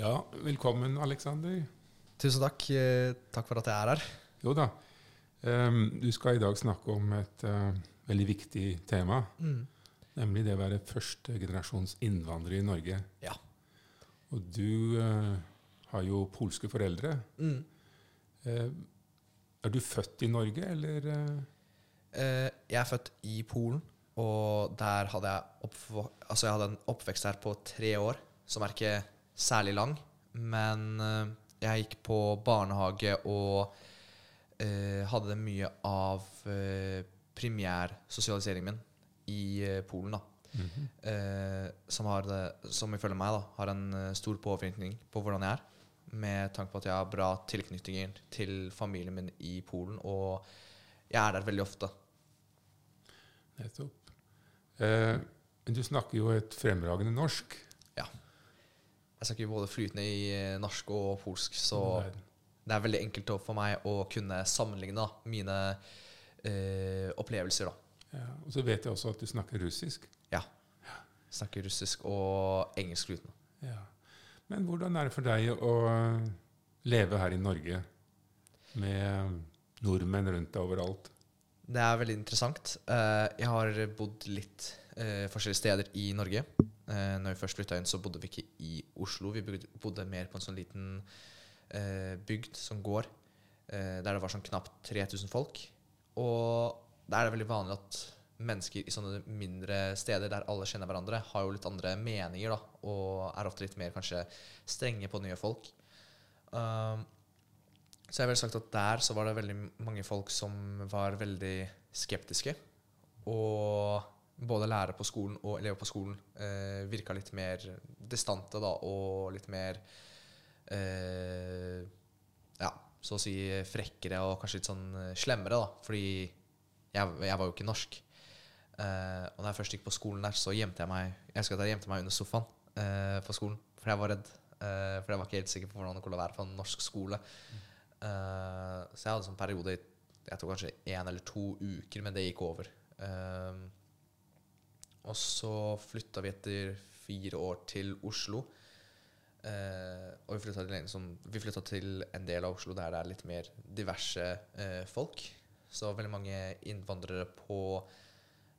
Ja, velkommen, Aleksander. Tusen takk. Eh, takk for at jeg er her. Jo da. Du skal i dag snakke om et uh, veldig viktig tema. Mm. Nemlig det å være førstegenerasjons innvandrer i Norge. Ja. Og du uh, har jo polske foreldre. Mm. Er du født i Norge, eller? Eh, jeg er født i Polen, og der hadde jeg, altså jeg hadde en oppvekst her på tre år, som er ikke særlig lang. Men eh, jeg gikk på barnehage og eh, hadde mye av eh, primærsosialiseringen min i eh, Polen. da. Mhm. eh, som, har som ifølge meg da, har en eh, stor påvirkning på hvordan jeg er. Med tanke på at jeg har bra tilknytninger til familien min i Polen, og jeg er der veldig ofte. Nettopp. Eh, men du snakker jo et fremragende norsk. Jeg snakker både flytende i eh, norsk og polsk, så Det er- veldig enkelt for meg å kunne sammenligne mine eh, opplevelser. da. Ja, og så vet jeg også at du snakker russisk. Ja. Jeg Snakker russisk og engelsk flytende. Ja. Men hvordan er det for deg å leve her i Norge med nordmenn rundt deg overalt? Det er veldig interessant. Eh, jeg har bodd litt eh, forskjellige steder i Norge. Uh, når vi først flytta inn, så bodde vi ikke i Oslo. Vi bodde mer på en sånn liten eh, bygd som går, eh, der det var sånn knapt 3000 folk. Og der er det veldig vanlig at mennesker i sånne mindre steder der alle kjenner hverandre, har jo litt andre meninger, da, og er ofte litt mer kanskje strenge på nye folk. Um, så jeg vil sagt at der så var det veldig mange folk som var veldig skeptiske. Og både lærere på skolen og elever på skolen eh, virka litt mer distante da, og litt mer eh, Ja, så å si frekkere og kanskje litt sånn eh, slemmere, da. Fordi jeg, jeg var jo ikke norsk. Eh, og da jeg først gikk på skolen der, så gjemte jeg meg Jeg husker at jeg gjemte meg under sofaen eh, på skolen, for jeg var redd. Eh, for jeg var ikke helt sikker på hvordan det kunne være på en norsk skole. Eh, så jeg hadde en sånn periode i jeg tror kanskje én eller to uker, men det gikk over. Eh, og så flytta vi etter fire år til Oslo. Eh, og vi flytta til, sånn, vi flytta til en del av Oslo der det er litt mer diverse eh, folk. Så veldig mange innvandrere på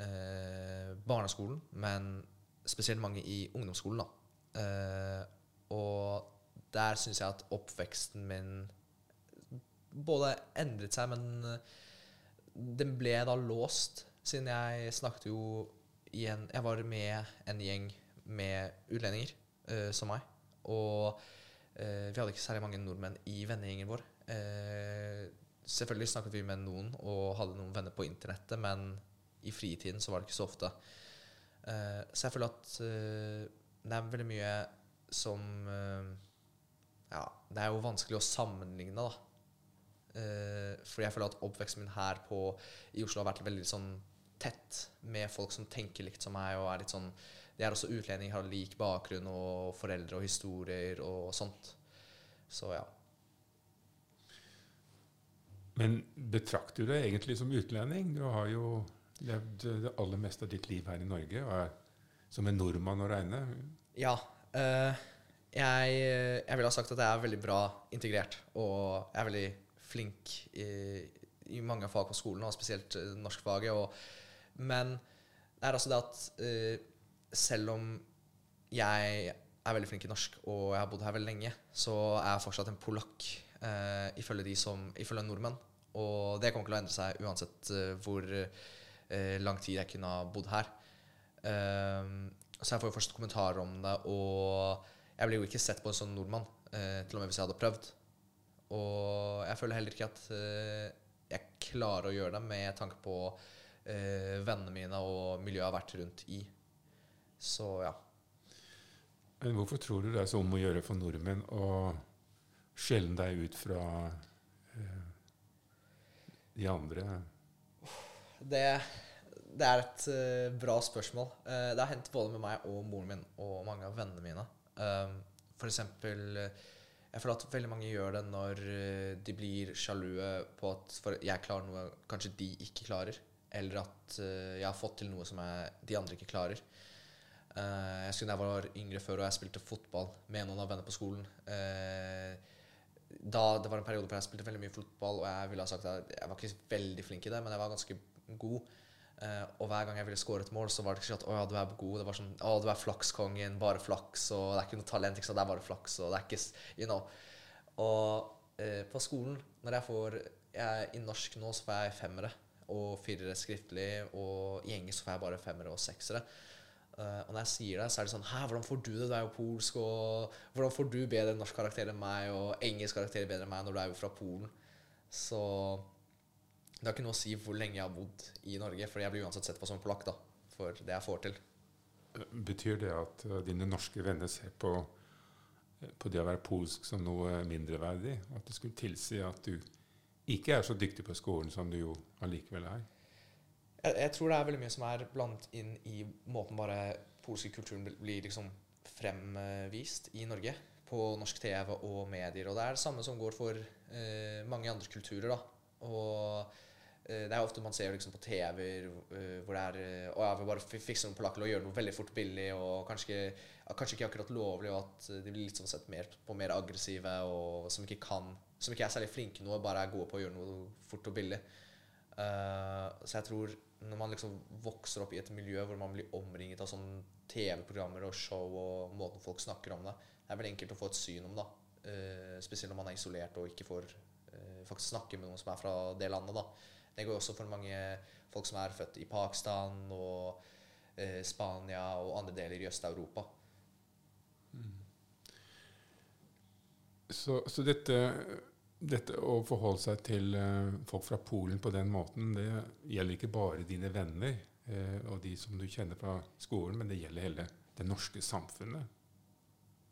eh, barneskolen, men spesielt mange i ungdomsskolen. da. Eh, og der syns jeg at oppveksten min både endret seg, men eh, den ble da låst, siden jeg snakket jo igjen Jeg var med en gjeng med utlendinger uh, som meg. Og uh, vi hadde ikke særlig mange nordmenn i vennegjengen vår. Uh, selvfølgelig snakket vi med noen og hadde noen venner på internettet, men i fritiden så var det ikke så ofte. Så jeg føler at det er veldig mye som Ja, det er jo vanskelig å sammenligne, da. Fordi jeg føler at oppveksten min her på, i Oslo har vært veldig sånn tett med folk som tenker likt som meg, og er litt sånn De er også utlendinger, har lik bakgrunn og foreldre og historier og sånt. Så ja. Men betrakter du deg egentlig som utlending? Du har jo levd det aller meste av ditt liv her i Norge og er som en nordmann å regne. Ja. Øh, jeg, jeg ville ha sagt at jeg er veldig bra integrert, og jeg er veldig flink i, i mange fag på skolen, og spesielt norskfaget. Og, men det er altså det at uh, selv om jeg er veldig flink i norsk, og jeg har bodd her veldig lenge, så er jeg fortsatt en polakk, uh, ifølge de som, ifølge nordmenn. Og det kommer til å endre seg uansett uh, hvor lang tid jeg kunne ha bodd her. Så jeg får jo først kommentarer om det, og jeg blir jo ikke sett på som nordmann, eh, til og med hvis jeg hadde prøvd. Og jeg føler heller ikke at jeg klarer å gjøre det med tanke på eh, vennene mine og miljøet jeg har vært rundt i. Så ja. Men hvorfor tror du det er så om å gjøre for nordmenn å skjelne deg ut fra eh, de andre? Det, det er et uh, bra spørsmål. Uh, det har hendt både med meg og moren min og mange av vennene mine. Um, for eksempel Jeg føler at veldig mange gjør det når de blir sjalue på at jeg klarer noe kanskje de ikke klarer. Eller at eh, jeg har fått til noe som jeg, de andre ikke klarer. Eh, jeg husker da jeg var yngre før og jeg spilte fotball med noen av vennene på skolen. Eh, da, det var en periode hvor jeg spilte veldig mye fotball, og jeg ville ha sagt at jeg var ikke veldig flink i det, men jeg var ganske god. Uh, og hver gang jeg ville score et mål, så var det ikke sånn at 'Å ja, du er god'. Det var sånn 'Å, du er flakskongen. Bare flaks.' Og det er ikke noe talent. Ikke sant? Det er bare flaks. Og det er ikke You know. Og uh, på skolen, når jeg får jeg, I norsk nå så får jeg femmere og firere skriftlig, og i engelsk får jeg bare femmere og seksere. Uh, og når jeg sier det, så er det sånn Hæ, hvordan får du det? Du er jo polsk, og hvordan får du bedre norsk karakter enn meg, og engelsk karakter bedre enn meg, når du er jo fra Polen? Så det har ikke noe å si hvor lenge jeg har bodd i Norge, for jeg blir uansett sett på som polakk, da. For det jeg får til. Betyr det at eh, dine norske venner ser på, eh, på det å være polsk som noe mindreverdig? At det skulle tilsi at du ikke er så dyktig på skolen som du jo allikevel er? Jeg, jeg tror det er veldig mye som er blandet inn i måten bare polske kulturen blir liksom fremvist i Norge. På norsk TV og medier. Og det er det samme som går for eh, mange andre kulturer, da. Og eh, det er ofte man ser liksom på TV-er eh, hvor det er eh, Å ja, vi bare fikser noen polakker og gjør noe veldig fort billig, og kanskje, kanskje ikke akkurat lovlig, og at de blir litt sånn sett mer på mer aggressive, og som ikke kan Som ikke er særlig flinke noe, bare er gode på å gjøre noe fort og billig. Uh, så jeg tror når man liksom vokser opp i et miljø hvor man blir omringet av sånne TV-programmer og show og måten folk snakker om det, det er veldig enkelt å få et syn om det. Uh, spesielt når man er isolert og ikke får uh, faktisk snakke med noen som er fra det landet. da. Det går også for mange folk som er født i Pakistan og eh, Spania og andre deler i Øst-Europa. Så, så dette, dette å forholde seg til eh, folk fra Polen på den måten, det gjelder ikke bare dine venner eh, og de som du kjenner fra skolen, men det gjelder hele det norske samfunnet.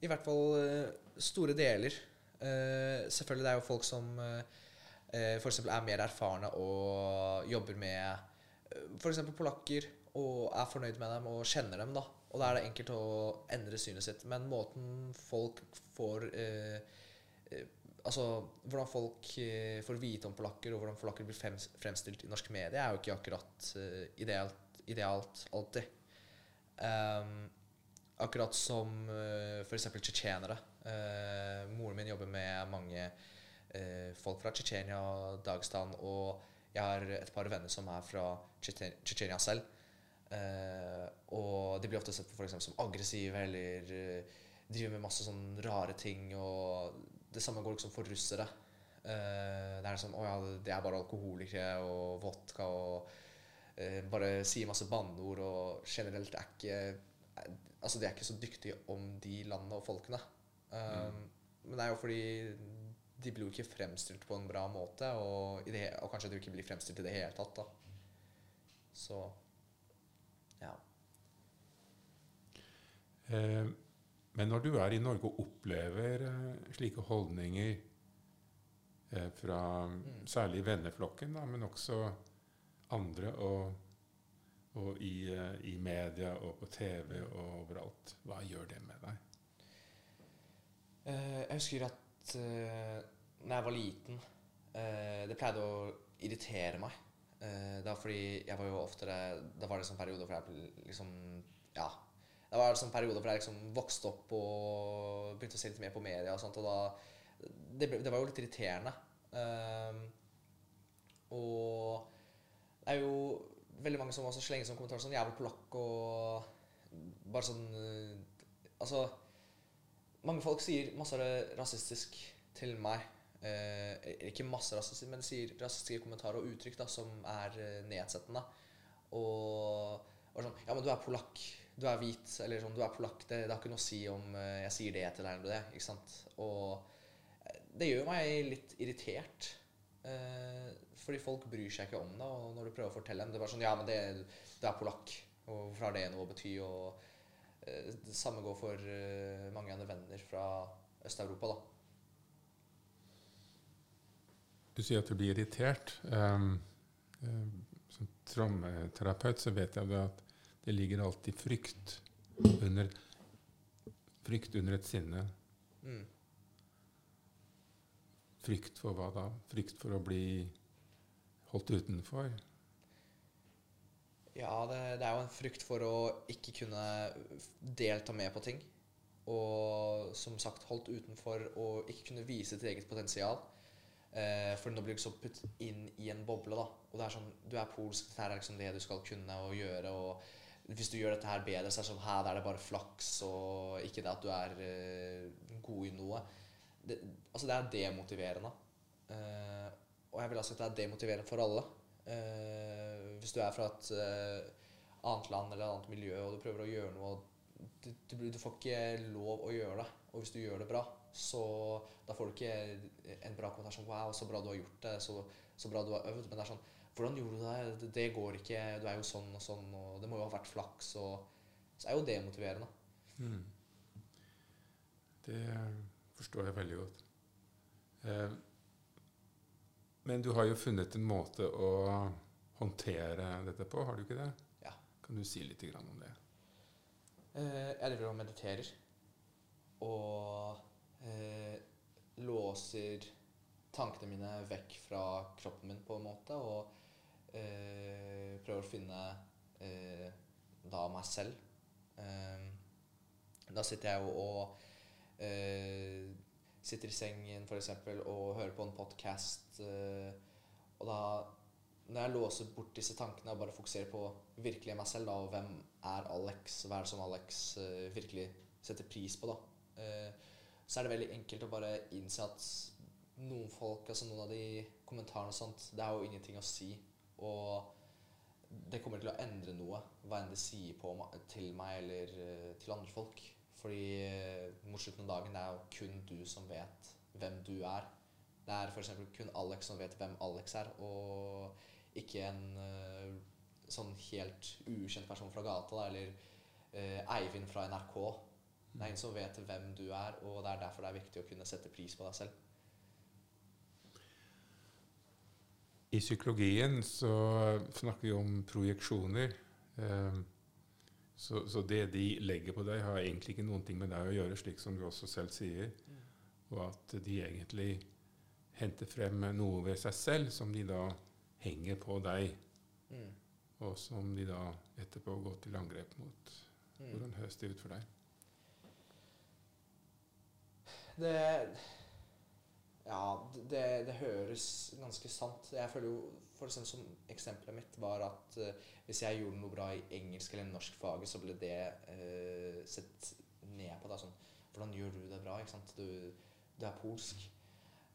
I hvert fall eh, store deler. Selvfølgelig det er jo folk som f.eks. er mer erfarne og jobber med f.eks. polakker og er fornøyd med dem og kjenner dem. da. Og da er det enkelt å endre synet sitt. Men måten folk får Altså hvordan folk eh, får vite om polakker, og hvordan polakker blir fremstilt i norske medier, er jo ikke akkurat ideelt idealt, alltid. Um, Akkurat som uh, f.eks. tsjetsjenere. Uh, moren min jobber med mange uh, folk fra Tsjetsjenia og Dagestan, og jeg har et par venner som er fra Tsjetsjen- Tsjetsjenia selv. Uh, og de blir ofte sett på for som aggressive eller eh, driver med masse sånn rare ting. Og det samme går liksom for russere. Uh, det er sånn Å ja, det er bare alkoholikere og vodka og uh, bare sier masse banneord og generelt er ikke Altså, de er ikke så dyktige om de landene og folkene. Um, Men det er jo fordi de blir jo ikke fremstilt på en bra måte, og, i det, og kanskje de ikke blir fremstilt i det hele tatt, da. Så ja. Eh, men når du er i Norge og opplever eh, slike holdninger eh, fra særlig venneflokken, da, men også andre og, og i, eh, i media og på TV og overalt, hva gjør det med deg? Jeg husker at uh, når jeg var liten Det pleide å irritere meg. da fordi jeg var jo oftere Da var det sånn periode hvor jeg liksom Ja. Det var sånn periode hvor jeg liksom vokste opp og begynte å se litt mer på media og sånt, og da Det, ble, det var jo litt irriterende. Um, og det er jo veldig mange som også slenger som kommentarer sånn 'jævla polakk' og bare sånn eh, Altså mange folk sier masse rasistisk til meg. Eh, ikke masse rasistisk, men sier rasistiske kommentarer og uttrykk da, som er eh, nedsettende. Og, og sånn Ja, men du er polakk. Du er hvit. Eller sånn Du er polakk. Det, det har ikke noe å si om eh, jeg sier det til deg eller det. Ikke sant? Og eh, det gjør meg litt irritert. Eh, fordi folk bryr seg ikke om det. Og når du prøver å fortelle dem Det er bare sånn Ja, men det, du er polakk. Og hvorfor har det noe å bety? Og Eh, Det samme går for eh, mange mine venner fra Øst-Europa, da. Du sier at du blir irritert. Um, som traumeterapeut så vet jeg at det ligger alltid frykt under, frykt under et sinne. Mm. Frykt for hva da? Frykt for å bli holdt utenfor? Ja, det, det er jo en frykt for å ikke kunne delta med på ting. Og som sagt holdt utenfor og ikke kunne vise sitt eget potensial. Eh, for nå blir du så putt inn i en boble, da. Og det er sånn, du er polsk, det er liksom det du skal kunne og gjøre. Og hvis du gjør dette her bedre, så er det sånn her er det bare flaks, og ikke det at du er uh, god i noe. Det, altså, det er demotiverende. Uh, og jeg vil altså at det er demotiverende for alle. Uh, hvis du er fra et annet land eller et annet miljø, og du prøver å gjøre noe, du, du, du får ikke lov å gjøre det. Og hvis du gjør det bra, så da får du ikke en bra kommentar som 'Wow, så bra du har gjort det. Så, så bra du har øvd.' Men det er sånn 'Hvordan gjorde du det? det? Det går ikke. Du er jo sånn og sånn, og det må jo ha vært flaks.' Og, så er jo det motiverende. Mm. Det forstår jeg veldig godt. Eh, men du har jo funnet en måte å håndtere dette på, har du ikke det? Ja. Kan du si litt grann om det? Eh, jeg driver og mediterer. Og eh, låser tankene mine vekk fra kroppen min, på en måte. Og eh, prøver å finne eh, da meg selv. Eh, da sitter jeg jo og eh, Sitter i sengen eksempel, og hører på en podkast. Eh, og da når jeg låser bort disse tankene og bare fokuserer på virkelig meg selv, da, og hvem er Alex, hva er det som Alex eh, virkelig setter pris på, da, så er det veldig enkelt å bare innse at noen folk, altså noen av de kommentarene og sånt, det er jo ingenting å si. Og det kommer til å endre noe, hva enn det sier på, til meg eller eh, til andre folk. Fordi eh, mot slutten av dagen det er jo kun du som vet hvem du er. Det er f.eks. kun Alex som vet hvem Alex er, og ikke en eh, sånn helt ukjent person fra gata, da, eller Eivind fra NRK. Det er ingen som vet hvem du er, og det er derfor det er viktig å kunne sette pris på deg selv. I psykologien så snakker vi om projeksjoner. Eh, så, så det de legger på deg, har egentlig ikke noen ting med deg å gjøre, slik som du også selv sier. Og at de egentlig henter frem noe ved seg selv som de da henger på deg, Mm. og som de da etterpå går til angrep mot. Mm. Hvordan høres det ut for deg? Det Ja, det, det høres ganske sant. Jeg føler jo for eksempel som Eksempelet mitt var at uh, hvis jeg gjorde noe bra i engelsk eller norskfaget, så ble det uh, sett ned på. Da, sånn, Hvordan gjør du det bra? ikke sant? Du, du er polsk.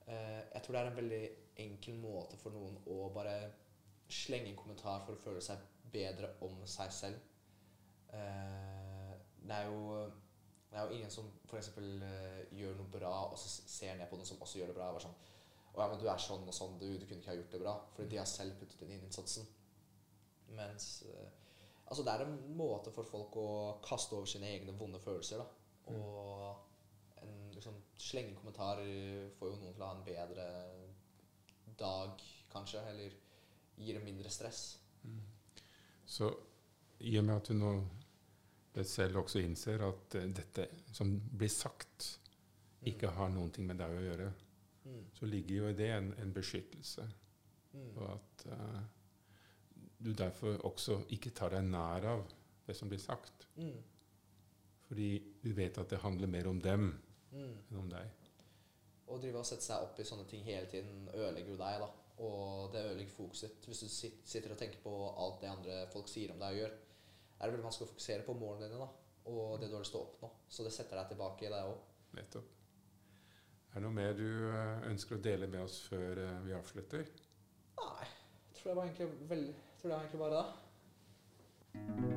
Uh, jeg tror det er en veldig enkel måte for noen å bare slenge en kommentar for å føle seg bedre om seg selv. Det er jo det er jo ingen som f.eks. Uh, gjør noe bra, og så ser ned på noen som også gjør det bra. Og er sånn, å ja, men du er sånn og sånn, du, du kunne ikke ha gjort det bra. Fordi de har selv puttet inn innsatsen. Mens eh, Altså, det er en måte for folk å kaste over sine egne vonde følelser, da. Og en liksom slenge kommentar eh, får jo noen til å ha en bedre dag, kanskje. Eller gir dem mindre stress. Så i og med at du nå selv også innser at eh, dette som blir sagt, ikke har noen ting med deg å gjøre, Mm. så ligger jo i det en, en beskyttelse. Mm. Og at uh, du derfor også ikke tar deg nær av det som blir sagt. Mm. Fordi du vet at det handler mer om dem Mm. enn om deg. Å drive og sette seg opp i sånne ting hele tiden ødelegger jo deg, da. Og det ødelegger fokuset ditt. Hvis du sitter og tenker på alt det andre folk sier om deg og gjør, er det veldig vanskelig å fokusere på målene dine da. og det du har lyst til å oppnå. Så det setter deg tilbake i deg òg. Nettopp. Er det noe mer du eh, ønsker å dele med oss før eh, vi avslutter? Nei, jeg tror det var egentlig veldig Jeg tror det var egentlig bare det.